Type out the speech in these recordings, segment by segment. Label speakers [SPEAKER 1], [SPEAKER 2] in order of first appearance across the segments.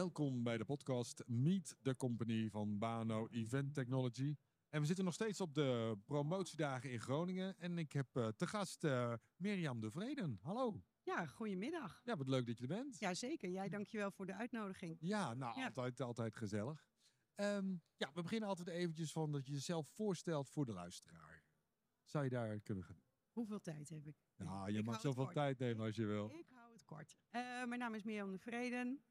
[SPEAKER 1] Welkom bij de podcast Meet the Company van Bano Event Technology. En we zitten nog steeds op de promotiedagen in Groningen. En ik heb uh, te gast uh, Mirjam de Vreden. Hallo.
[SPEAKER 2] Ja, goedemiddag.
[SPEAKER 1] Ja, wat leuk dat je er bent.
[SPEAKER 2] Jazeker, jij dankjewel voor de uitnodiging.
[SPEAKER 1] Ja, nou, ja. Altijd, altijd gezellig. Um, ja, we beginnen altijd eventjes van dat je jezelf voorstelt voor de luisteraar. Zou je daar kunnen gaan?
[SPEAKER 2] Hoeveel tijd heb ik?
[SPEAKER 1] Ja, je ik mag zoveel tijd nemen als je wil.
[SPEAKER 2] Ik hou het kort. Uh, mijn naam is Mirjam de Vreden.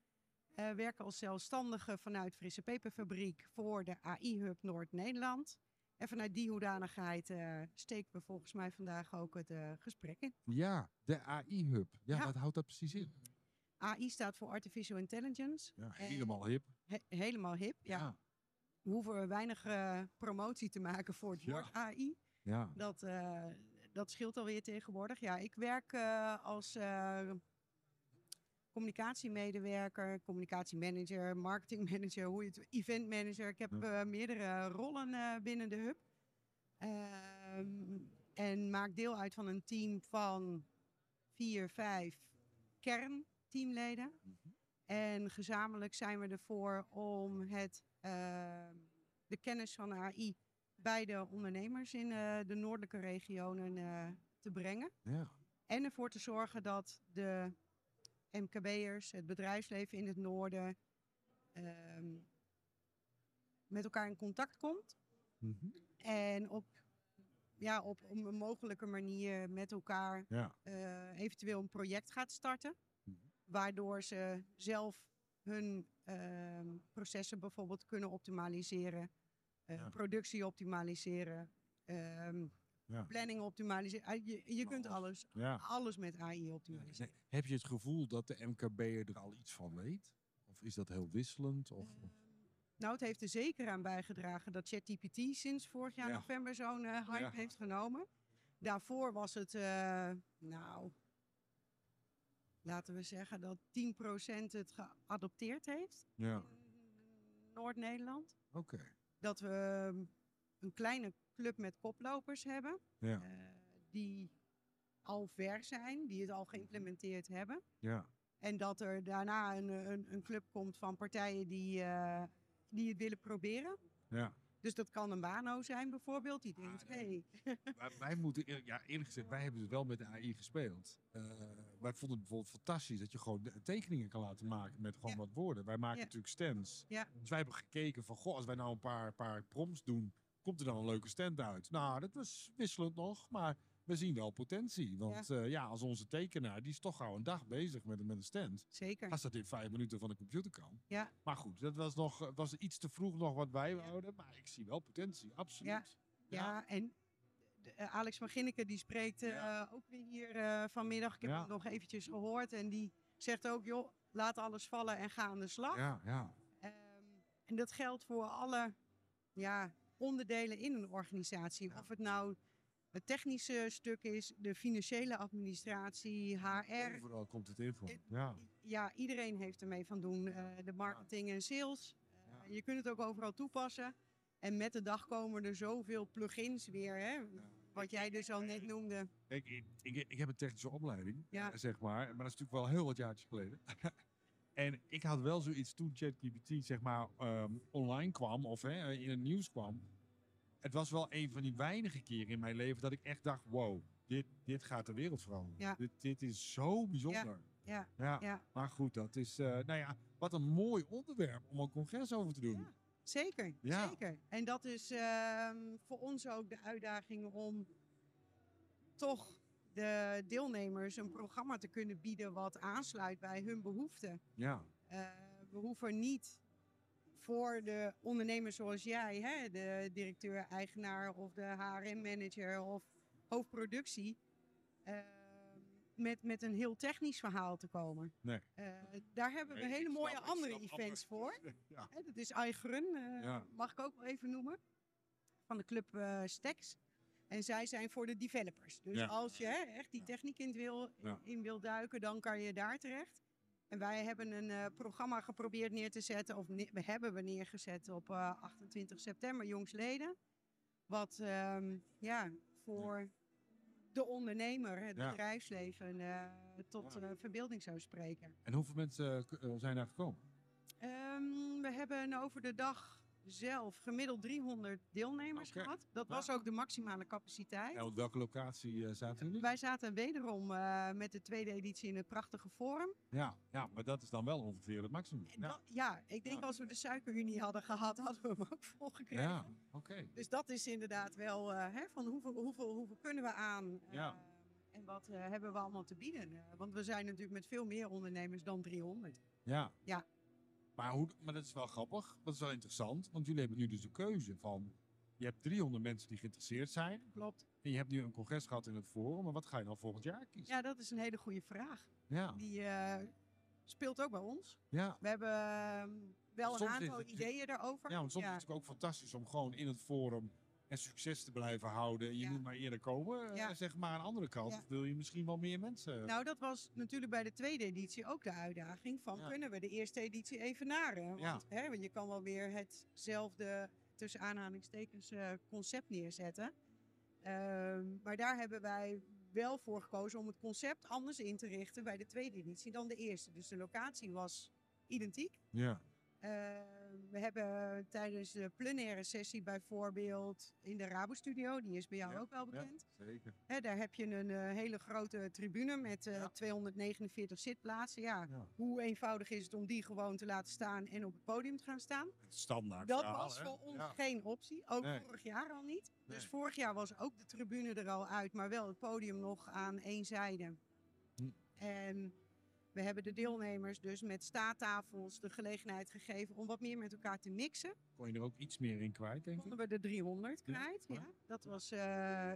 [SPEAKER 2] Uh, werk als zelfstandige vanuit Frisse Peperfabriek voor de AI-hub Noord-Nederland. En vanuit die hoedanigheid uh, steken we volgens mij vandaag ook het uh, gesprek in.
[SPEAKER 1] Ja, de AI-hub. Ja, ja, wat houdt dat precies in?
[SPEAKER 2] AI staat voor Artificial Intelligence.
[SPEAKER 1] Ja, helemaal hip.
[SPEAKER 2] He helemaal hip, ja. ja. We hoeven weinig promotie te maken voor het woord AI. Ja. Dat, dat scheelt alweer tegenwoordig. Ja, ik werk als communicatiemedewerker, communicatiemanager, marketingmanager, hoe je het, eventmanager. Ik heb uh, meerdere rollen uh, binnen de hub. Uh, en maak deel uit van een team van vier, vijf kernteamleden. Mm -hmm. En gezamenlijk zijn we ervoor om het, ehm, de kennis van AI bij de ondernemers in eh, de noordelijke regionen eh, te brengen. Ja. En ervoor te zorgen dat de MKB'ers, het bedrijfsleven in het noorden, um, met elkaar in contact komt. Mm -hmm. En op, ja, op een mogelijke manier met elkaar ja. uh, eventueel een project gaat starten. Mm -hmm. Waardoor ze zelf hun uh, processen bijvoorbeeld kunnen optimaliseren, uh, ja. productie optimaliseren. Um, ja. planning optimaliseren. Ah, je, je kunt alles, ja. alles met AI optimaliseren. Nee.
[SPEAKER 1] Heb je het gevoel dat de MKB'er er al iets van weet? Of is dat heel wisselend? Of, uh,
[SPEAKER 2] nou, het heeft er zeker aan bijgedragen dat ChatGPT sinds vorig jaar ja. november zo'n uh, hype heeft genomen. Daarvoor was het, uh, nou, laten we zeggen dat 10% het geadopteerd heeft in Noord-Nederland.
[SPEAKER 1] Oké. Okay.
[SPEAKER 2] Dat we een kleine club met koplopers hebben. Ja. Uh, die al ver zijn, die het al geïmplementeerd hebben.
[SPEAKER 1] Ja.
[SPEAKER 2] En dat er daarna een, een, een club komt van partijen die, uh, die het willen proberen.
[SPEAKER 1] Ja.
[SPEAKER 2] Dus dat kan een Bano zijn bijvoorbeeld, die denkt, hé. Hey.
[SPEAKER 1] wij, wij moeten, ja eerlijk gezegd, wij hebben het wel met de AI gespeeld. Uh, wij vonden het bijvoorbeeld fantastisch dat je gewoon tekeningen kan laten maken met gewoon ja. wat woorden. Wij maken ja. natuurlijk stands.
[SPEAKER 2] Ja.
[SPEAKER 1] Dus wij hebben gekeken van, goh, als wij nou een paar, paar prompts doen komt er dan een leuke stand uit. Nou, dat was wisselend nog, maar we zien wel potentie. Want ja, uh, ja als onze tekenaar, die is toch al een dag bezig met, met een stand.
[SPEAKER 2] Zeker.
[SPEAKER 1] Als dat in vijf minuten van de computer kan.
[SPEAKER 2] Ja.
[SPEAKER 1] Maar goed, dat was, nog, was iets te vroeg nog wat wij. Maar ik zie wel potentie, absoluut.
[SPEAKER 2] Ja, ja. ja en uh, Alex van Ginneke, die spreekt uh, ook weer hier vanmiddag. Ik heb hem nog eventjes gehoord. En die zegt ook, joh, laat alles vallen en ga aan de slag.
[SPEAKER 1] Ja, ja.
[SPEAKER 2] Um, en dat geldt voor alle... Ja, onderdelen in een organisatie. Ja. Of het nou het technische stuk is, de financiële administratie, HR.
[SPEAKER 1] Overal komt het in voor. Ja,
[SPEAKER 2] ja iedereen heeft ermee van doen. Uh, de marketing en sales. Uh, je kunt het ook overal toepassen. En met de dag komen er zoveel plugins weer. Hè? Wat jij dus al net noemde.
[SPEAKER 1] Ik, ik, ik, ik heb een technische opleiding, ja. zeg maar. Maar dat is natuurlijk wel heel wat jaartjes geleden. En ik had wel zoiets toen ChatGPT zeg maar um, online kwam of hè, in het nieuws kwam. Het was wel een van die weinige keren in mijn leven dat ik echt dacht, wow, dit, dit gaat de wereld veranderen.
[SPEAKER 2] Ja.
[SPEAKER 1] Dit, dit is zo bijzonder.
[SPEAKER 2] Ja.
[SPEAKER 1] Ja.
[SPEAKER 2] Ja.
[SPEAKER 1] Maar goed, dat is, uh, nou ja, wat een mooi onderwerp om een congres over te doen.
[SPEAKER 2] Ja. Zeker, zeker. En dat is uh, voor ons ook de uitdaging om toch de deelnemers een programma te kunnen bieden wat aansluit bij hun behoeften.
[SPEAKER 1] Ja.
[SPEAKER 2] Uh, we hoeven niet voor de ondernemers zoals jij, hè, de directeur-eigenaar of de HRM-manager of hoofdproductie, uh, met, met een heel technisch verhaal te komen.
[SPEAKER 1] Nee.
[SPEAKER 2] Uh, daar hebben we nee, hele mooie snap, andere events voor.
[SPEAKER 1] Ja.
[SPEAKER 2] Dat is Eigrun, ja. mag ik ook wel even noemen, van de club Stex. En zij zijn voor de developers. Dus ja. als je hè, echt die techniek in wil, in wil duiken, dan kan je daar terecht. En wij hebben een uh, programma geprobeerd neer te zetten, of ne we hebben we neergezet op uh, 28 september, jongsleden. Wat um, ja, voor ja. de ondernemer, het bedrijfsleven, uh, tot verbeelding zou spreken.
[SPEAKER 1] En hoeveel mensen zijn daar gekomen?
[SPEAKER 2] Ehm, we hebben over de dag zelf gemiddeld 300 deelnemers gehad. Dat
[SPEAKER 1] Ja.
[SPEAKER 2] was ook de maximale capaciteit.
[SPEAKER 1] En op welke locatie eh, zaten jullie?
[SPEAKER 2] Wij zaten wederom eh, met de tweede editie in het prachtige Forum.
[SPEAKER 1] Ja, ja, maar dat is dan wel ongeveer het maximum. Ja,
[SPEAKER 2] dat- ja, ik denk
[SPEAKER 1] Ja.
[SPEAKER 2] als we de suikerunie hadden gehad, hadden we hem ook volgekregen.
[SPEAKER 1] ja oké.
[SPEAKER 2] Dus dat is inderdaad wel eh, hè, van hoeveel, hoeveel, hoeveel kunnen we aan
[SPEAKER 1] Ja.
[SPEAKER 2] en wat hebben we allemaal te bieden. Want we zijn natuurlijk met veel meer ondernemers dan 300.
[SPEAKER 1] Ja.
[SPEAKER 2] Ja.
[SPEAKER 1] Maar, hoe, maar dat is wel grappig. Dat is wel interessant. Want jullie hebben nu dus de keuze van... Je hebt 300 mensen die geïnteresseerd zijn.
[SPEAKER 2] Klopt.
[SPEAKER 1] En je hebt nu een congres gehad in het forum. Maar wat ga je dan volgend jaar kiezen?
[SPEAKER 2] Ja, dat is een hele goede vraag.
[SPEAKER 1] Ja.
[SPEAKER 2] Die eh, speelt ook bij ons.
[SPEAKER 1] Ja.
[SPEAKER 2] We hebben ehm, wel
[SPEAKER 1] Soms
[SPEAKER 2] een aantal
[SPEAKER 1] het-
[SPEAKER 2] ideeën daarover.
[SPEAKER 1] Ja, want soms is het natuurlijk ook fantastisch om gewoon in het forum en succes te blijven houden. En je
[SPEAKER 2] Ja.
[SPEAKER 1] moet maar eerder komen. eh,
[SPEAKER 2] Ja.
[SPEAKER 1] Zeg maar aan de andere kant
[SPEAKER 2] Ja.
[SPEAKER 1] wil je misschien wel meer mensen.
[SPEAKER 2] Nou, dat was natuurlijk bij de tweede editie ook de uitdaging van kunnen we de eerste editie evenaren? Want,
[SPEAKER 1] Ja.
[SPEAKER 2] hè, want je kan wel weer hetzelfde tussen aanhalingstekens eh, concept neerzetten. Ehm, maar daar hebben wij wel voor gekozen om het concept anders in te richten bij de tweede editie dan de eerste. Dus de locatie was identiek.
[SPEAKER 1] ja.
[SPEAKER 2] Eh, we hebben tijdens de plenaire sessie bijvoorbeeld in de Rabo Studio, die is bij jou
[SPEAKER 1] Ja,
[SPEAKER 2] ook wel
[SPEAKER 1] ja.
[SPEAKER 2] bekend.
[SPEAKER 1] Zeker.
[SPEAKER 2] Hè, daar heb je een eh, hele grote tribune met eh,
[SPEAKER 1] Ja.
[SPEAKER 2] 249 zitplaatsen. Ja,
[SPEAKER 1] Ja.
[SPEAKER 2] hoe eenvoudig is het om die gewoon te laten staan en op het podium te gaan staan?
[SPEAKER 1] Standaard
[SPEAKER 2] Dat
[SPEAKER 1] verhaal,
[SPEAKER 2] was
[SPEAKER 1] hè?
[SPEAKER 2] voor ons
[SPEAKER 1] Ja.
[SPEAKER 2] geen optie. Ook
[SPEAKER 1] Nee.
[SPEAKER 2] vorig jaar al niet. Dus vorig jaar was ook de tribune er al uit, maar wel het podium nog aan één zijde.
[SPEAKER 1] Hm.
[SPEAKER 2] En we hebben de deelnemers dus met staattafels de gelegenheid gegeven om wat meer met elkaar te mixen.
[SPEAKER 1] Kon je er ook iets meer in kwijt, denk ik?
[SPEAKER 2] Konden we de 300
[SPEAKER 1] Ja,
[SPEAKER 2] kwijt. Ja.
[SPEAKER 1] ja.
[SPEAKER 2] Dat was eh,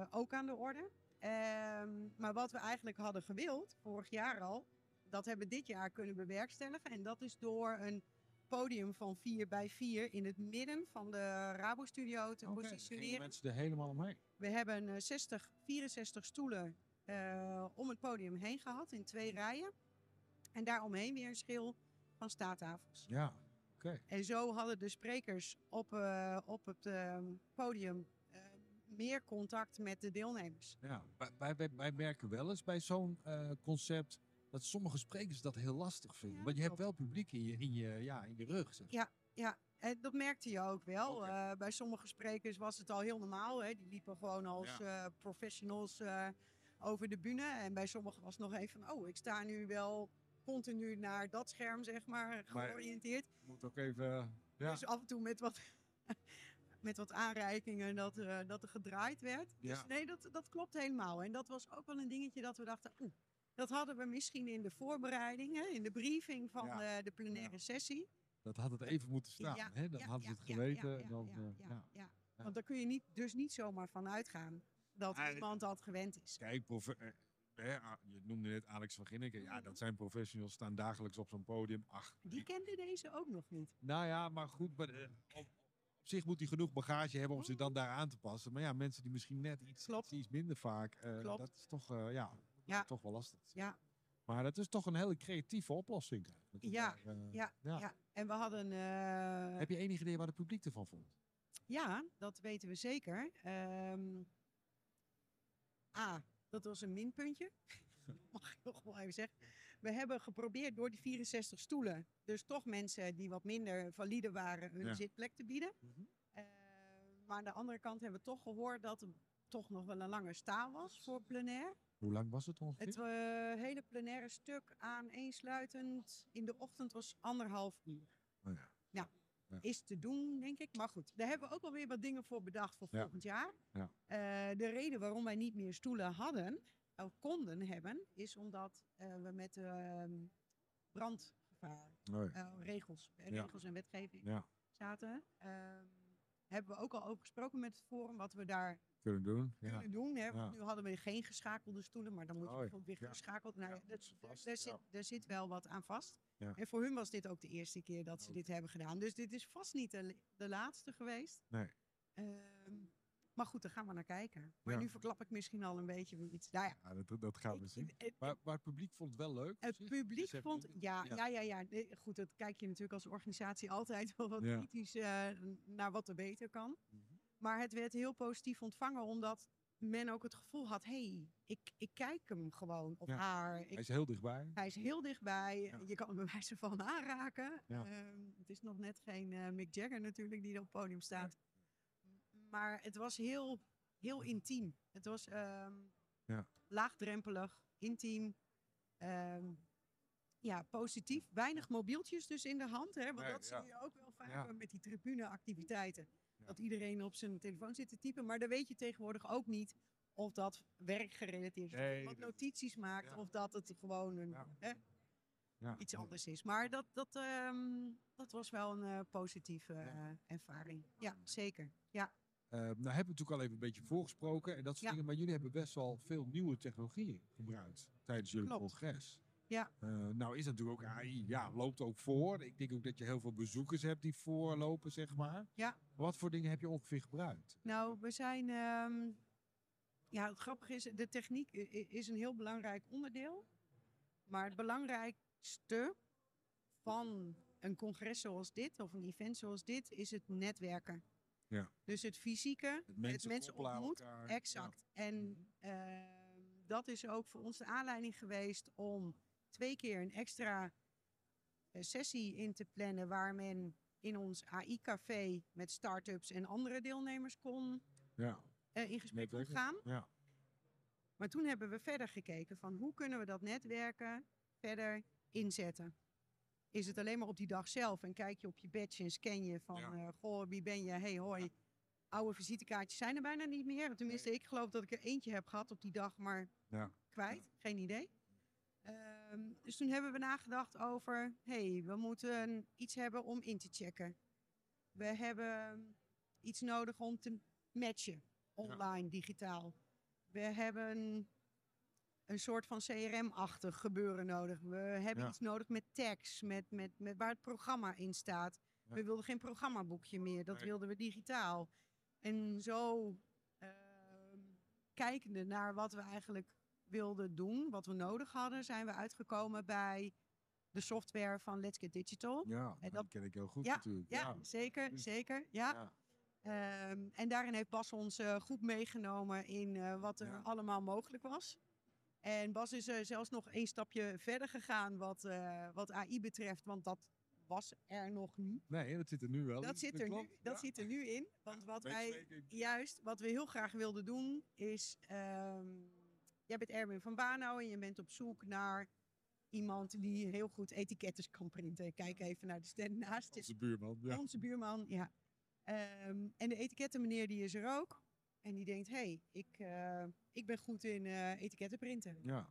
[SPEAKER 2] eh, ook aan de orde. Ehm, maar wat we eigenlijk hadden gewild, vorig jaar al, dat hebben we dit jaar kunnen bewerkstelligen. En dat is door een podium van 4 bij 4 in het midden van de Rabo-studio te
[SPEAKER 1] Oké, gingen
[SPEAKER 2] positioneren.
[SPEAKER 1] mensen er helemaal omheen.
[SPEAKER 2] We hebben eh, 60, 64 stoelen eh, om het podium heen gehad in twee rijen. En daaromheen weer een schil van staattafels.
[SPEAKER 1] Ja, oké.
[SPEAKER 2] En zo hadden de sprekers op, eh, op het ehm, podium eh, meer contact met de deelnemers.
[SPEAKER 1] Ja, wij, wij, wij, merken wel eens bij zo'n concept dat sommige sprekers dat heel lastig vinden.
[SPEAKER 2] Ja,
[SPEAKER 1] Want je hebt wel publiek in je, in je, ja, in je rug. Zeg.
[SPEAKER 2] Ja, ja. En dat merkte je ook wel. Bij sommige sprekers was het al heel normaal. Hè. Die liepen gewoon als professionals over de bühne. En bij sommigen was nog even van, oh, ik sta nu wel continu naar dat scherm, zeg maar,
[SPEAKER 1] Maar-
[SPEAKER 2] georiënteerd.
[SPEAKER 1] Moet ook even... Ja,
[SPEAKER 2] Dus af en toe met wat, met wat aanreikingen dat, er, eh, dat er gedraaid werd. Dus nee, dat, dat klopt helemaal. En dat was ook wel een dingetje dat we dachten, oeh, dat hadden we misschien in de voorbereiding, hè, in de briefing van
[SPEAKER 1] Ja.
[SPEAKER 2] de plenaire sessie.
[SPEAKER 1] dat had het even moeten staan. Hè? Dan hadden ze het geweten.
[SPEAKER 2] ja,
[SPEAKER 1] dan, eh.
[SPEAKER 2] Want daar kun je niet, dus niet zomaar van uitgaan dat
[SPEAKER 1] Ah,
[SPEAKER 2] iemand dat gewend is.
[SPEAKER 1] Kijk, eh, ah, je noemde net Alex van Ginneken. Ja, dat zijn professionals, staan dagelijks op zo'n podium. Ach,
[SPEAKER 2] Die kende deze ook nog niet.
[SPEAKER 1] Nou ja, maar goed. Maar, eh, op, op zich moet hij genoeg bagage hebben om zich dan daar aan te passen. Maar ja, mensen die misschien net iets,
[SPEAKER 2] Klopt.
[SPEAKER 1] iets minder vaak. eh,
[SPEAKER 2] Klopt.
[SPEAKER 1] Dat is toch, ja,
[SPEAKER 2] Ja.
[SPEAKER 1] toch wel lastig.
[SPEAKER 2] Ja.
[SPEAKER 1] Maar dat is toch een hele creatieve oplossing.
[SPEAKER 2] Ja,
[SPEAKER 1] daar,
[SPEAKER 2] Ja,
[SPEAKER 1] Ja.
[SPEAKER 2] ja. En we hadden...
[SPEAKER 1] Heb je enig idee waar het publiek ervan vond?
[SPEAKER 2] Ja, dat weten we zeker. Ehm, A, dat was een minpuntje. Mag ik nog wel even zeggen. We hebben geprobeerd door die 64 stoelen, dus toch mensen die wat minder valide waren, hun
[SPEAKER 1] Ja.
[SPEAKER 2] zitplek te bieden.
[SPEAKER 1] Mhm.
[SPEAKER 2] Eh, maar aan de andere kant hebben we toch gehoord dat er toch nog wel een lange staal was voor plenair.
[SPEAKER 1] Hoe lang was het ongeveer?
[SPEAKER 2] Het eh, hele plenaire stuk aaneensluitend in de ochtend was anderhalf uur.
[SPEAKER 1] Oh ja.
[SPEAKER 2] Is te doen, denk ik. Maar goed, daar hebben we ook alweer wat dingen voor bedacht voor volgend jaar.
[SPEAKER 1] Ja.
[SPEAKER 2] Eh, de reden waarom wij niet meer stoelen hadden, of konden hebben, is omdat eh, we met ehm brandgevaar
[SPEAKER 1] Oh ja.
[SPEAKER 2] eh, regels, regels en wetgeving
[SPEAKER 1] Ja,
[SPEAKER 2] zaten. Ehm, hebben we ook al over gesproken met het forum wat we daar
[SPEAKER 1] kunnen doen. Ja.
[SPEAKER 2] kunnen doen. Hè? Want
[SPEAKER 1] Ja.
[SPEAKER 2] nu hadden we geen geschakelde stoelen, maar dan moet je
[SPEAKER 1] Oh
[SPEAKER 2] bijvoorbeeld weer
[SPEAKER 1] ja.
[SPEAKER 2] geschakeld. Nou, dat,
[SPEAKER 1] vast,
[SPEAKER 2] daar,
[SPEAKER 1] ja.
[SPEAKER 2] zit, daar zit wel wat aan vast.
[SPEAKER 1] Ja.
[SPEAKER 2] En voor hun was dit ook de eerste keer dat ze
[SPEAKER 1] Oh.
[SPEAKER 2] dit hebben gedaan. Dus dit is vast niet de, de laatste geweest.
[SPEAKER 1] Nee.
[SPEAKER 2] Ehm, maar goed, daar gaan we naar kijken. Maar
[SPEAKER 1] Ja.
[SPEAKER 2] nu verklap ik misschien al een beetje iets. Nou ja,
[SPEAKER 1] Ja, dat, dat gaan we
[SPEAKER 2] ik-
[SPEAKER 1] zien.
[SPEAKER 2] het-
[SPEAKER 1] Maar, maar het publiek vond het wel leuk.
[SPEAKER 2] het publiek
[SPEAKER 1] Dus hebben
[SPEAKER 2] vond, ja,
[SPEAKER 1] ja.
[SPEAKER 2] ja, ja, Goed, dat kijk je natuurlijk als organisatie altijd wel wat
[SPEAKER 1] Ja.
[SPEAKER 2] kritisch eh, naar wat er beter kan. Maar het werd heel positief ontvangen, omdat men ook het gevoel had, hé, hey, ik, ik kijk hem gewoon,
[SPEAKER 1] Ja.
[SPEAKER 2] haar. Ik-
[SPEAKER 1] Hij is heel dichtbij.
[SPEAKER 2] hij is heel dichtbij,
[SPEAKER 1] Ja.
[SPEAKER 2] je kan hem bij wijze van aanraken.
[SPEAKER 1] Ja.
[SPEAKER 2] Ehm, het is nog net geen eh, Mick Jagger natuurlijk die er op het podium staat. Maar het was heel, heel intiem. Het was ehm,
[SPEAKER 1] Ja.
[SPEAKER 2] laagdrempelig, intiem. ehm, ja, positief. Weinig mobieltjes dus in de hand. Hè? Want
[SPEAKER 1] Nee,
[SPEAKER 2] dat zie je ook wel vaak met die tribuneactiviteiten. Dat iedereen op zijn telefoon zit te typen. Maar dan weet je tegenwoordig ook niet of dat werkgerelateerd is. of
[SPEAKER 1] Nee,
[SPEAKER 2] notities maakt.
[SPEAKER 1] ja.
[SPEAKER 2] Of dat het gewoon een,
[SPEAKER 1] Ja.
[SPEAKER 2] hè,
[SPEAKER 1] Ja.
[SPEAKER 2] iets anders is. Maar dat, dat, ehm, dat was wel een eh, positieve eh, ervaring. Ja, zeker. Ja,
[SPEAKER 1] Eh, nou hebben we natuurlijk al even een beetje voorgesproken en dat soort dingen. Maar jullie hebben best wel veel nieuwe technologieën gebruikt tijdens jullie
[SPEAKER 2] Klopt.
[SPEAKER 1] congres.
[SPEAKER 2] Ja.
[SPEAKER 1] Eh, nou is natuurlijk ook AI, ja, loopt ook voor. Ik denk ook dat je heel veel bezoekers hebt die voorlopen, zeg maar.
[SPEAKER 2] Ja.
[SPEAKER 1] Wat voor dingen heb je ongeveer gebruikt?
[SPEAKER 2] nou, we zijn. ehm, ja, het grappige is, de techniek is een heel belangrijk onderdeel. Maar het belangrijkste van een congres zoals dit, of een event zoals dit, is het netwerken.
[SPEAKER 1] Ja.
[SPEAKER 2] Dus het fysieke,
[SPEAKER 1] Het mensen,
[SPEAKER 2] ontmoet,
[SPEAKER 1] elkaar.
[SPEAKER 2] Exact. En ehm, dat is ook voor ons de aanleiding geweest om twee keer een extra eh, sessie in te plannen waar men in ons AI-café met start-ups en andere deelnemers kon
[SPEAKER 1] Ja,
[SPEAKER 2] eh, in gesprek kon gaan.
[SPEAKER 1] ja.
[SPEAKER 2] Maar toen hebben we verder gekeken van hoe kunnen we dat netwerken verder inzetten. Is het alleen maar op die dag zelf en kijk je op je badge en scan je van,
[SPEAKER 1] Ja.
[SPEAKER 2] eh, goh, wie ben je? Hey, hoi. Oude visitekaartjes zijn er bijna niet meer. Tenminste, ik geloof dat ik er eentje heb gehad op die dag, maar
[SPEAKER 1] Ja.
[SPEAKER 2] kwijt. Geen idee. Ehm, dus toen hebben we nagedacht over, hey, we moeten iets hebben om in te checken. We hebben iets nodig om te matchen, online, digitaal. We hebben een soort van CRM-achtig gebeuren nodig. We hebben
[SPEAKER 1] Ja.
[SPEAKER 2] iets nodig met tags, met, met, met waar het programma in staat.
[SPEAKER 1] Ja.
[SPEAKER 2] We wilden geen programmaboekje meer, dat
[SPEAKER 1] Nee.
[SPEAKER 2] wilden we digitaal. En zo ehm, kijkende naar wat we eigenlijk wilden doen, wat we nodig hadden, zijn we uitgekomen bij de software van Let's Get Digital.
[SPEAKER 1] Ja,
[SPEAKER 2] En
[SPEAKER 1] dat ken ik heel goed
[SPEAKER 2] Ja,
[SPEAKER 1] natuurlijk.
[SPEAKER 2] Ja, zeker,
[SPEAKER 1] Dus-
[SPEAKER 2] zeker. Ja.
[SPEAKER 1] Ja.
[SPEAKER 2] Ehm, en daarin heeft Bas ons eh, goed meegenomen in eh, wat er allemaal mogelijk was. En Bas is zelfs nog één stapje verder gegaan wat, eh, wat AI betreft, want dat was er nog niet.
[SPEAKER 1] Nee, dat zit er nu wel. in,
[SPEAKER 2] Dat, zit, er nu, dat zit er nu in. Want wat wij, juist, wat we heel graag wilden doen, is... ehm, jij bent Erwin van Banau en je bent op zoek naar iemand die heel goed etikettes kan printen. Kijk even naar de stand naast.
[SPEAKER 1] Onze buurman. Ja.
[SPEAKER 2] Onze buurman, ja. Ehm, en de etikettenmeneer die is er ook. En die denkt, hé, hey, ik, eh, ik ben goed in eh, etiketten printen.
[SPEAKER 1] ja.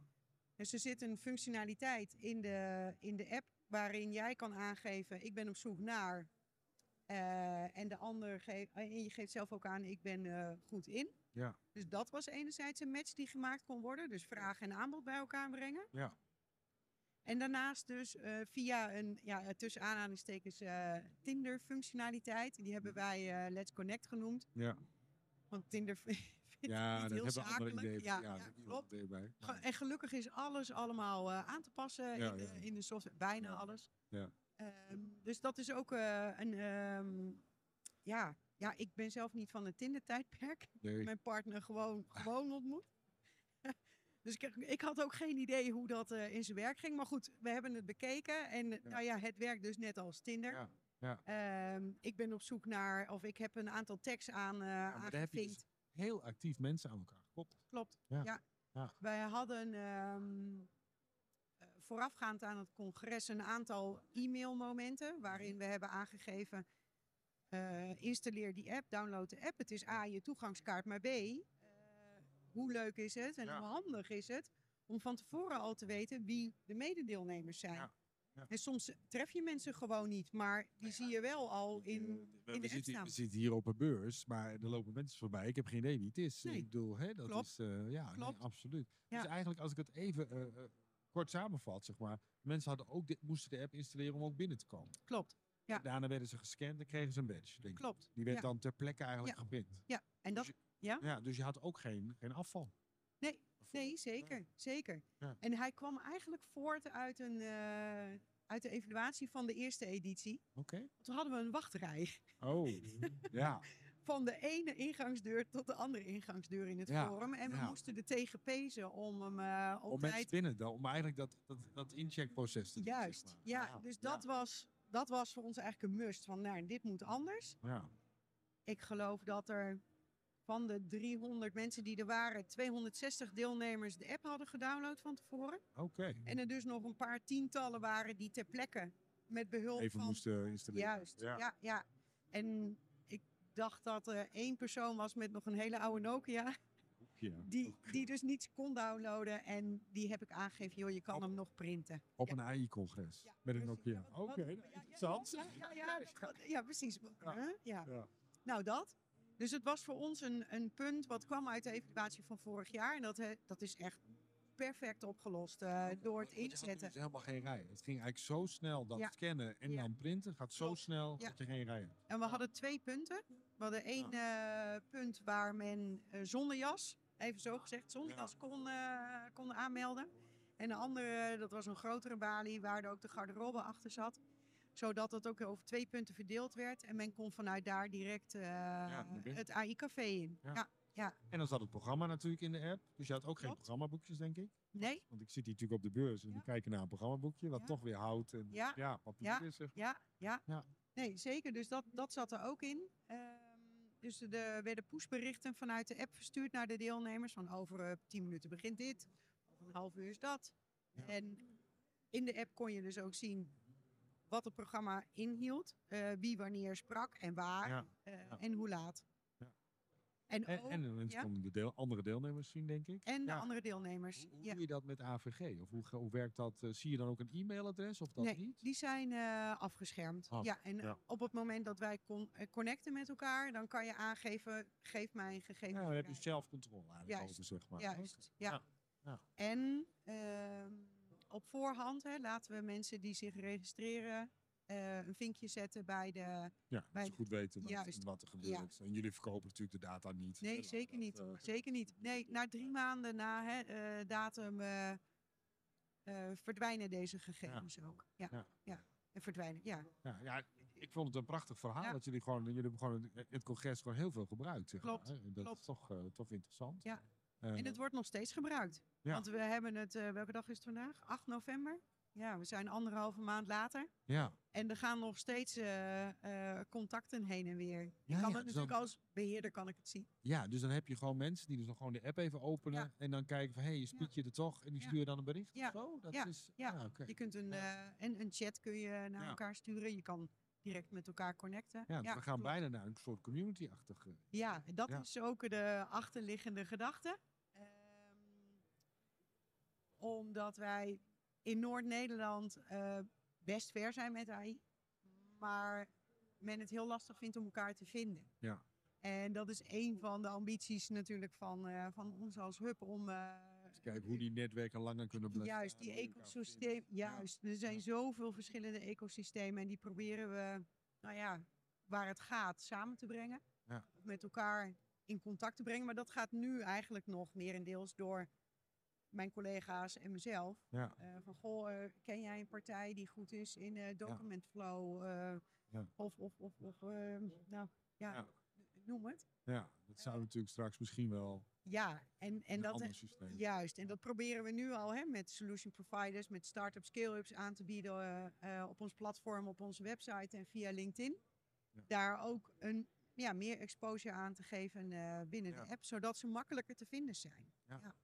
[SPEAKER 2] Dus er zit een functionaliteit in de, in de app waarin jij kan aangeven, ik ben op zoek naar. eh, en de ander geeft, en je geeft zelf ook aan, ik ben eh, goed in.
[SPEAKER 1] Ja.
[SPEAKER 2] Dus dat was enerzijds een match die gemaakt kon worden. Dus vraag en aanbod bij elkaar brengen.
[SPEAKER 1] Ja.
[SPEAKER 2] En daarnaast dus eh, via een, ja, tussen aanhalingstekens, eh, Tinder-functionaliteit. Die hebben wij eh, Let's Connect genoemd.
[SPEAKER 1] Ja.
[SPEAKER 2] Want Tinder
[SPEAKER 1] Ja,
[SPEAKER 2] niet
[SPEAKER 1] dat
[SPEAKER 2] heel zakelijk.
[SPEAKER 1] ideeën.
[SPEAKER 2] Ja,
[SPEAKER 1] Ja,
[SPEAKER 2] ja, klopt.
[SPEAKER 1] bij.
[SPEAKER 2] En gelukkig is alles allemaal eh, aan te passen in, de, in de software. Bijna alles.
[SPEAKER 1] Ja.
[SPEAKER 2] Ehm, dus dat is ook eh, een... ehm, ja, ja, ik ben zelf niet van het Tinder-tijdperk.
[SPEAKER 1] Nee.
[SPEAKER 2] Mijn partner gewoon, gewoon ontmoet. dus ik, ik had ook geen idee hoe dat eh, in zijn werk ging. Maar goed, we hebben het bekeken. En eh, nou ja, het werkt dus net als Tinder.
[SPEAKER 1] Ja. Ja.
[SPEAKER 2] Ehm, ik ben op zoek naar, of ik heb een aantal tags aan,
[SPEAKER 1] daar heb je dus. Heel actief mensen aan elkaar gekoppeld.
[SPEAKER 2] Klopt,
[SPEAKER 1] Ja.
[SPEAKER 2] ja.
[SPEAKER 1] Ja.
[SPEAKER 2] Wij hadden ehm, eh, voorafgaand aan het congres een aantal e-mailmomenten waarin we hebben aangegeven eh, installeer die app, download de app. Het is A, je toegangskaart, maar B, eh, hoe leuk is het en
[SPEAKER 1] Ja.
[SPEAKER 2] hoe handig is het om van tevoren al te weten wie de mededeelnemers zijn.
[SPEAKER 1] Ja. Ja.
[SPEAKER 2] En soms tref je mensen gewoon niet, maar die zie je wel al in,
[SPEAKER 1] we,
[SPEAKER 2] in
[SPEAKER 1] we
[SPEAKER 2] de app
[SPEAKER 1] zitten,
[SPEAKER 2] staan.
[SPEAKER 1] we zitten hier op een beurs, maar er lopen mensen voorbij. Ik heb geen idee wie het is.
[SPEAKER 2] Nee.
[SPEAKER 1] Ik bedoel, hè, dat
[SPEAKER 2] Klopt.
[SPEAKER 1] is... eh, ja, nee,
[SPEAKER 2] Klopt.
[SPEAKER 1] absoluut.
[SPEAKER 2] Ja.
[SPEAKER 1] Dus eigenlijk, als ik het even kort samenvat, zeg maar. Mensen hadden ook dit, moesten de app installeren om ook binnen te komen.
[SPEAKER 2] Klopt, Ja.
[SPEAKER 1] Daarna werden ze gescand en kregen ze een badge, denk ik.
[SPEAKER 2] klopt.
[SPEAKER 1] Die werd
[SPEAKER 2] Ja.
[SPEAKER 1] dan ter plekke eigenlijk
[SPEAKER 2] Ja.
[SPEAKER 1] geprint.
[SPEAKER 2] Ja, en dat,
[SPEAKER 1] Dus
[SPEAKER 2] ja?
[SPEAKER 1] Ja, dus je had ook geen, geen afval.
[SPEAKER 2] Nee, Nee, zeker. zeker. En hij kwam eigenlijk voort uit, een, eh, uit de evaluatie van de eerste editie.
[SPEAKER 1] Oké.
[SPEAKER 2] Toen hadden we een wachtrij.
[SPEAKER 1] Oh, ja.
[SPEAKER 2] van de ene ingangsdeur tot de andere ingangsdeur in het
[SPEAKER 1] Ja,
[SPEAKER 2] forum. En we
[SPEAKER 1] ja.
[SPEAKER 2] moesten er tegen pezen om hem eh, op
[SPEAKER 1] Om mensen
[SPEAKER 2] tijd...
[SPEAKER 1] binnen, dan, om eigenlijk dat, dat, dat incheckproces te doen. zeg
[SPEAKER 2] Juist, ja. Dus dat, Was, dat was voor ons eigenlijk een must. Van, nou, dit moet anders.
[SPEAKER 1] Ja.
[SPEAKER 2] Ik geloof dat er van de 300 mensen die er waren, 260 deelnemers de app hadden gedownload van tevoren.
[SPEAKER 1] Oké.
[SPEAKER 2] En er dus nog een paar tientallen waren die ter plekke met behulp
[SPEAKER 1] Even
[SPEAKER 2] van...
[SPEAKER 1] moesten installeren.
[SPEAKER 2] Juist, ja. ja, En ik dacht dat er één persoon was met nog een hele oude Nokia,
[SPEAKER 1] Ja.
[SPEAKER 2] die, die dus niets kon downloaden. En die heb ik aangegeven, joh, je kan
[SPEAKER 1] Op-
[SPEAKER 2] hem nog printen.
[SPEAKER 1] Op
[SPEAKER 2] Ja.
[SPEAKER 1] een AI-congres.
[SPEAKER 2] Ja,
[SPEAKER 1] met een. Nokia. Oké,
[SPEAKER 2] wat-
[SPEAKER 1] nou, interessant.
[SPEAKER 2] Ja, precies.
[SPEAKER 1] Ja.
[SPEAKER 2] Nou, dat. Dus het was voor ons een, een punt wat kwam uit de evaluatie van vorig jaar. En dat, dat is echt perfect opgelost eh, door het
[SPEAKER 1] Want je had
[SPEAKER 2] inzetten.
[SPEAKER 1] dus helemaal geen rij. Het ging eigenlijk zo snel dat
[SPEAKER 2] Ja.
[SPEAKER 1] scannen en
[SPEAKER 2] Ja.
[SPEAKER 1] dan printen gaat zo snel
[SPEAKER 2] Ja.
[SPEAKER 1] dat je geen rij hebt.
[SPEAKER 2] En we hadden twee punten. We hadden één eh, punt waar men eh, zonder jas, even zo gezegd, zonder jas kon, eh, kon aanmelden. En de andere, dat was een grotere balie waar er ook de garderobe achter zat. Zodat het ook over twee punten verdeeld werd. En men kon vanuit daar direct eh, het AI-café in.
[SPEAKER 1] Ja.
[SPEAKER 2] Ja.
[SPEAKER 1] En dan zat het programma natuurlijk in de app. Dus je had ook geen programmaboekjes, denk ik.
[SPEAKER 2] Nee,
[SPEAKER 1] Want ik zit hier natuurlijk op de beurs en
[SPEAKER 2] Ja.
[SPEAKER 1] we kijken naar een programmaboekje, wat toch weer hout en
[SPEAKER 2] Ja.
[SPEAKER 1] papier
[SPEAKER 2] Ja.
[SPEAKER 1] is. Zeg.
[SPEAKER 2] Ja, ja.
[SPEAKER 1] Ja.
[SPEAKER 2] Nee, zeker. Dus dat, dat zat er ook in. Ehm, dus er werden pushberichten vanuit de app verstuurd naar de deelnemers. Van over eh, 10 minuten begint dit. Over een half uur is dat.
[SPEAKER 1] Ja.
[SPEAKER 2] En in de app kon je dus ook zien wat het programma inhield. eh, wie wanneer sprak en waar.
[SPEAKER 1] Ja.
[SPEAKER 2] eh,
[SPEAKER 1] Ja.
[SPEAKER 2] En hoe laat. En,
[SPEAKER 1] En,
[SPEAKER 2] ook,
[SPEAKER 1] en de mensen
[SPEAKER 2] ja.
[SPEAKER 1] konden de deel, andere deelnemers zien, denk ik.
[SPEAKER 2] en de
[SPEAKER 1] Ja.
[SPEAKER 2] andere deelnemers.
[SPEAKER 1] Hoe, hoe
[SPEAKER 2] ja.
[SPEAKER 1] doe je dat met AVG? Of hoe, hoe werkt dat? Eh, zie je dan ook een e-mailadres of dat
[SPEAKER 2] Nee,
[SPEAKER 1] niet?
[SPEAKER 2] die zijn eh, afgeschermd.
[SPEAKER 1] Af,
[SPEAKER 2] ja, en
[SPEAKER 1] ja.
[SPEAKER 2] op het moment dat wij con- eh, connecten met elkaar, dan kan je aangeven, geef mij een gegeven.
[SPEAKER 1] Ja, dan heb je zelfcontrole eigenlijk
[SPEAKER 2] Juist,
[SPEAKER 1] over, zeg maar.
[SPEAKER 2] Juist, ja.
[SPEAKER 1] Ja, ja.
[SPEAKER 2] En ehm, op voorhand hè, laten we mensen die zich registreren eh, een vinkje zetten bij de...
[SPEAKER 1] Ja,
[SPEAKER 2] Bij-
[SPEAKER 1] ze goed weten wat,
[SPEAKER 2] Juist,
[SPEAKER 1] wat er gebeurt. En jullie verkopen natuurlijk de data niet.
[SPEAKER 2] Nee, zeker
[SPEAKER 1] dat,
[SPEAKER 2] niet.
[SPEAKER 1] eh,
[SPEAKER 2] Zeker niet. Nee, na drie maanden na hè, eh, datum verdwijnen deze gegevens ook. Ja,
[SPEAKER 1] Ja.
[SPEAKER 2] ja. En verdwijnen, ja.
[SPEAKER 1] Ja, ja, ik vond het een prachtig verhaal dat jullie gewoon, jullie hebben gewoon het, het congres gewoon heel veel gebruikt. Zeg
[SPEAKER 2] Klopt,
[SPEAKER 1] maar, dat
[SPEAKER 2] klopt.
[SPEAKER 1] is toch, toch interessant.
[SPEAKER 2] Ja. En het wordt nog steeds gebruikt.
[SPEAKER 1] Ja.
[SPEAKER 2] Want we hebben het, eh, welke dag is het vandaag? 8 november? Ja, we zijn anderhalve maand later.
[SPEAKER 1] ja.
[SPEAKER 2] En er gaan nog steeds eh, eh, contacten heen en weer. Ik
[SPEAKER 1] Ja,
[SPEAKER 2] kan
[SPEAKER 1] ja,
[SPEAKER 2] het
[SPEAKER 1] dus
[SPEAKER 2] natuurlijk
[SPEAKER 1] dan-
[SPEAKER 2] als beheerder kan ik het zien.
[SPEAKER 1] ja, dus dan heb je gewoon mensen die dus nog gewoon de app even openen
[SPEAKER 2] Ja.
[SPEAKER 1] en dan kijken van hé, je spiet je er toch en die sturen dan een bericht
[SPEAKER 2] Ja.
[SPEAKER 1] of zo? Dat
[SPEAKER 2] Ja.
[SPEAKER 1] is,
[SPEAKER 2] Ja.
[SPEAKER 1] ah, oké.
[SPEAKER 2] Je kunt een, en een chat kun je naar elkaar sturen. Je kan direct met elkaar connecten.
[SPEAKER 1] Ja, we gaan
[SPEAKER 2] klopt.
[SPEAKER 1] bijna naar een soort community-achtige.
[SPEAKER 2] Ja, dat is ook de achterliggende gedachte. Omdat wij in Noord-Nederland eh, best ver zijn met AI. Maar men het heel lastig vindt om elkaar te vinden.
[SPEAKER 1] Ja.
[SPEAKER 2] En dat is een van de ambities natuurlijk van, eh, van ons als hub om... eh,
[SPEAKER 1] Kijken hoe die netwerken langer kunnen blijven.
[SPEAKER 2] Juist, die ecosysteem. Juist, er zijn zoveel verschillende ecosystemen en die proberen we, nou ja, waar het gaat, samen te brengen.
[SPEAKER 1] Ja.
[SPEAKER 2] Met elkaar in contact te brengen. Maar dat gaat nu eigenlijk nog merendeels door mijn collega's en mezelf.
[SPEAKER 1] Ja.
[SPEAKER 2] Eh, van goh, eh, ken jij een partij die goed is in eh document flow?
[SPEAKER 1] Ja.
[SPEAKER 2] Of, of, of, of eh, nou ja, noem het.
[SPEAKER 1] Ja, dat zou natuurlijk straks misschien wel
[SPEAKER 2] Ja, en, en dat. Juist, en dat proberen we nu al hè, met solution providers, met start-up scale-ups aan te bieden op ons platform, op onze website en via LinkedIn. Daar ook een, ja, meer exposure aan te geven binnen de app, zodat ze makkelijker te vinden zijn.
[SPEAKER 1] Ja,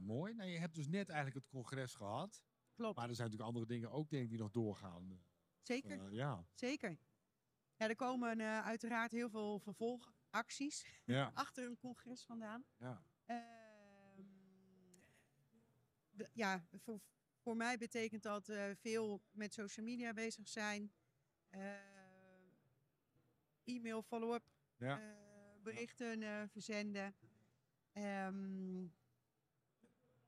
[SPEAKER 1] mooi. Nou, je hebt dus net eigenlijk het congres gehad.
[SPEAKER 2] Klopt,
[SPEAKER 1] Maar er zijn natuurlijk andere dingen ook denk ik die nog doorgaan.
[SPEAKER 2] zeker,
[SPEAKER 1] Eh, ja.
[SPEAKER 2] zeker. Ja, er komen eh, uiteraard heel veel vervolgacties
[SPEAKER 1] Ja.
[SPEAKER 2] achter een congres vandaan.
[SPEAKER 1] ja.
[SPEAKER 2] Ehm, ja, voor, voor mij betekent dat eh, veel met social media bezig zijn. eh, e-mail follow-up,
[SPEAKER 1] Ja.
[SPEAKER 2] berichten verzenden. Ehm,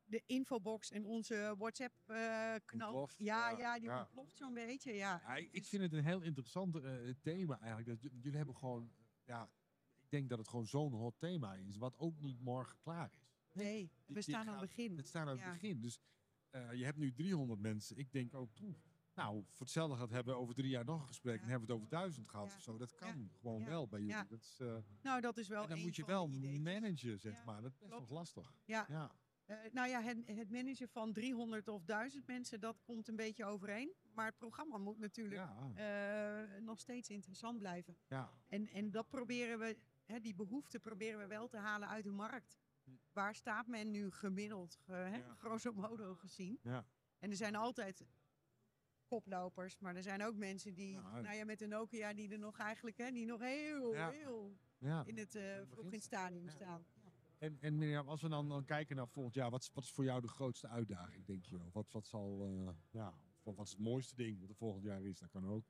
[SPEAKER 2] de infobox en onze WhatsApp-knal.
[SPEAKER 1] Ontploft,
[SPEAKER 2] ja,
[SPEAKER 1] ja,
[SPEAKER 2] ja, die
[SPEAKER 1] ja.
[SPEAKER 2] ontploft zo'n beetje. Ja.
[SPEAKER 1] Ja, ik, ik vind het een heel interessant eh, thema eigenlijk. Dat, jullie hebben gewoon, ja, ik denk dat het gewoon zo'n hot thema is, wat ook niet morgen klaar is.
[SPEAKER 2] Nee, we staan aan het begin.
[SPEAKER 1] Het staat aan het
[SPEAKER 2] Ja.
[SPEAKER 1] begin. Dus eh, je hebt nu 300 mensen. Ik denk ook, poeh, nou, voor hetzelfde gaat hebben we over drie jaar nog een gesprek
[SPEAKER 2] Ja.
[SPEAKER 1] en hebben we het over duizend gehad
[SPEAKER 2] Ja.
[SPEAKER 1] of zo. Dat
[SPEAKER 2] Ja.
[SPEAKER 1] kan gewoon
[SPEAKER 2] Ja.
[SPEAKER 1] wel bij jullie.
[SPEAKER 2] Ja.
[SPEAKER 1] Dat is, eh,
[SPEAKER 2] Nou, dat is wel
[SPEAKER 1] en dan moet je wel managen, zeg
[SPEAKER 2] Ja,
[SPEAKER 1] maar. Dat is best
[SPEAKER 2] klopt.
[SPEAKER 1] nog lastig.
[SPEAKER 2] Ja, Eh, nou ja, het, het managen van 300 of 1000 mensen, dat komt een beetje overeen. Maar het programma moet natuurlijk
[SPEAKER 1] Ja.
[SPEAKER 2] eh, nog steeds interessant blijven.
[SPEAKER 1] ja.
[SPEAKER 2] En, en dat proberen we, hè, die behoefte proberen we wel te halen uit de markt. Waar staat men nu gemiddeld, eh, hè,
[SPEAKER 1] Ja.
[SPEAKER 2] grosso modo gezien?
[SPEAKER 1] Ja.
[SPEAKER 2] En er zijn altijd koplopers, maar er zijn ook mensen die, nou ja, met de Nokia, die er nog eigenlijk, hè, die nog heel, heel
[SPEAKER 1] ja.
[SPEAKER 2] in het, vroeg in het stadium staan.
[SPEAKER 1] En, en Mirjam, als we dan, dan kijken naar volgend jaar, wat, is- wat is voor jou de grootste uitdaging, denk je wel? Wat, wat zal, eh, ja, wat, wat is het mooiste ding wat er volgend jaar is? Dat kan ook.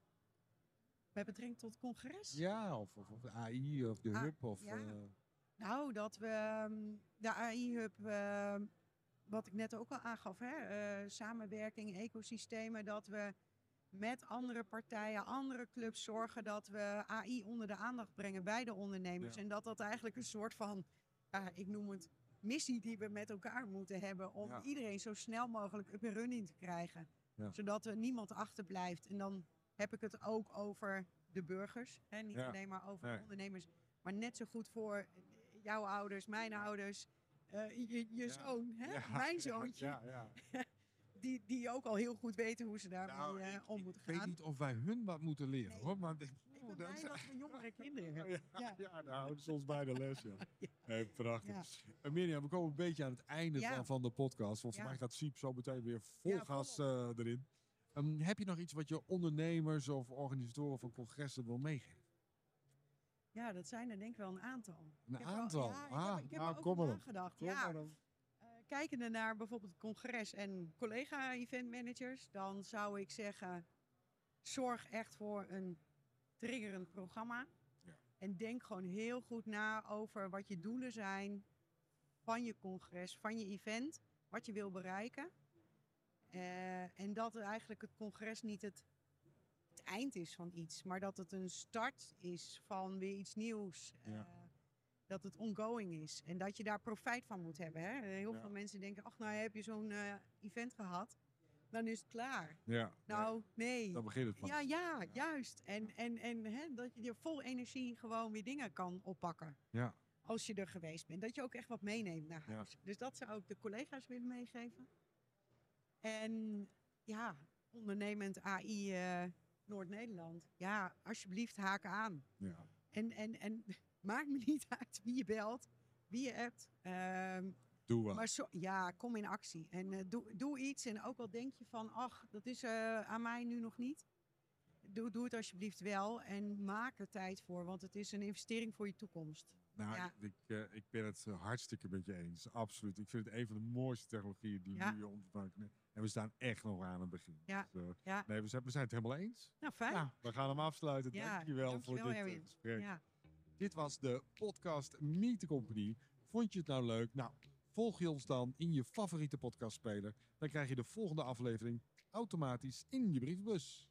[SPEAKER 2] Met betrekking tot het congres.
[SPEAKER 1] Ja, of, of, of de AI of de
[SPEAKER 2] Ah,
[SPEAKER 1] hub of...
[SPEAKER 2] ja.
[SPEAKER 1] eh,
[SPEAKER 2] Nou, dat we ehm, de AI-hub, ehm, wat ik net ook al aangaf, hè, eh, samenwerking, ecosystemen, dat we met andere partijen, andere clubs zorgen dat we AI onder de aandacht brengen bij de ondernemers.
[SPEAKER 1] Ja.
[SPEAKER 2] En dat dat eigenlijk een soort van, ja, ik noem het, missie die we met elkaar moeten hebben om
[SPEAKER 1] Ja.
[SPEAKER 2] iedereen zo snel mogelijk up en running te krijgen.
[SPEAKER 1] Ja.
[SPEAKER 2] Zodat er niemand achterblijft. En dan heb ik het ook over de burgers. Hè? Niet alleen maar over
[SPEAKER 1] Nee.
[SPEAKER 2] ondernemers. Maar net zo goed voor jouw ouders, mijn ouders, eh, je, zoon, hè? mijn zoontje.
[SPEAKER 1] Ja, ja.
[SPEAKER 2] Die, die ook al heel goed weten hoe ze daarmee
[SPEAKER 1] Nou,
[SPEAKER 2] eh,
[SPEAKER 1] ik-
[SPEAKER 2] om
[SPEAKER 1] ik
[SPEAKER 2] moeten
[SPEAKER 1] weet
[SPEAKER 2] gaan.
[SPEAKER 1] niet of wij hun wat moeten leren,
[SPEAKER 2] Nee.
[SPEAKER 1] hoor. Maar ik-
[SPEAKER 2] Ik ben blij dat we jongere kinderen hebben.
[SPEAKER 1] Ja,
[SPEAKER 2] Ja.
[SPEAKER 1] ja, nou houden ze ons bij de les, ja. Hey, prachtig.
[SPEAKER 2] Ja.
[SPEAKER 1] Mirjam, we komen een beetje aan het einde
[SPEAKER 2] Ja.
[SPEAKER 1] van, van de podcast. Want voor
[SPEAKER 2] Ja.
[SPEAKER 1] mij gaat Siep zo meteen weer vol
[SPEAKER 2] Ja,
[SPEAKER 1] gas eh, erin. Ehm, heb je nog iets wat je ondernemers of organisatoren van congressen wil meegeven?
[SPEAKER 2] Ja, dat zijn er denk ik wel een aantal.
[SPEAKER 1] Een
[SPEAKER 2] al-
[SPEAKER 1] aantal?
[SPEAKER 2] ik
[SPEAKER 1] Ah,
[SPEAKER 2] heb, ik heb
[SPEAKER 1] nou,
[SPEAKER 2] er ook
[SPEAKER 1] kom maar
[SPEAKER 2] over
[SPEAKER 1] op.
[SPEAKER 2] nagedacht.
[SPEAKER 1] Kom
[SPEAKER 2] ja. Eh, kijkende naar bijvoorbeeld het congres en collega-eventmanagers, dan zou ik zeggen: zorg echt voor een triggerend programma. En denk gewoon heel goed na over wat je doelen zijn van je congres, van je event, wat je wil bereiken. Eh, en dat eigenlijk het congres niet het, het eind is van iets, maar dat het een start is van weer iets nieuws.
[SPEAKER 1] Ja.
[SPEAKER 2] Eh, dat het ongoing is en dat je daar profijt van moet hebben. Hè? Heel
[SPEAKER 1] Ja.
[SPEAKER 2] veel mensen denken, ach nou heb je zo'n eh, event gehad, dan is het klaar.
[SPEAKER 1] Ja,
[SPEAKER 2] Nou, nee.
[SPEAKER 1] dan begint het pas.
[SPEAKER 2] Ja, ja, juist. En, en, en hè, dat je vol energie gewoon weer dingen kan oppakken.
[SPEAKER 1] Ja.
[SPEAKER 2] Als je er geweest bent. Dat je ook echt wat meeneemt naar
[SPEAKER 1] Ja.
[SPEAKER 2] huis. Dus dat zou ik de collega's willen meegeven. En ja, ondernemend AI eh, Noord-Nederland. Ja, alsjeblieft haken aan.
[SPEAKER 1] Ja.
[SPEAKER 2] En, en, en maakt me niet uit wie je belt, wie je appt. Ehm,
[SPEAKER 1] Doe wat.
[SPEAKER 2] maar zo, ja, kom in actie. En eh, doe, doe iets. En ook al denk je van, ach, dat is eh, aan mij nu nog niet. Doe, doe het alsjeblieft wel. En maak er tijd voor. Want het is een investering voor je toekomst.
[SPEAKER 1] Nou,
[SPEAKER 2] Ja.
[SPEAKER 1] ik, eh, ik ben het hartstikke met je eens. Absoluut. Ik vind het een van de mooiste technologieën die
[SPEAKER 2] Ja.
[SPEAKER 1] nu maken. En we staan echt nog aan het begin.
[SPEAKER 2] Ja.
[SPEAKER 1] Dus,
[SPEAKER 2] Ja.
[SPEAKER 1] Nee, we zijn, we zijn het helemaal eens.
[SPEAKER 2] Nou, fijn.
[SPEAKER 1] We gaan hem afsluiten.
[SPEAKER 2] Ja,
[SPEAKER 1] dankjewel,
[SPEAKER 2] dankjewel,
[SPEAKER 1] voor dit gesprek.
[SPEAKER 2] Ja.
[SPEAKER 1] Dit was de podcast Meet the Company. Vond je het nou leuk? Nou, volg je ons dan in je favoriete podcastspeler. Dan krijg je de volgende aflevering automatisch in je brievenbus.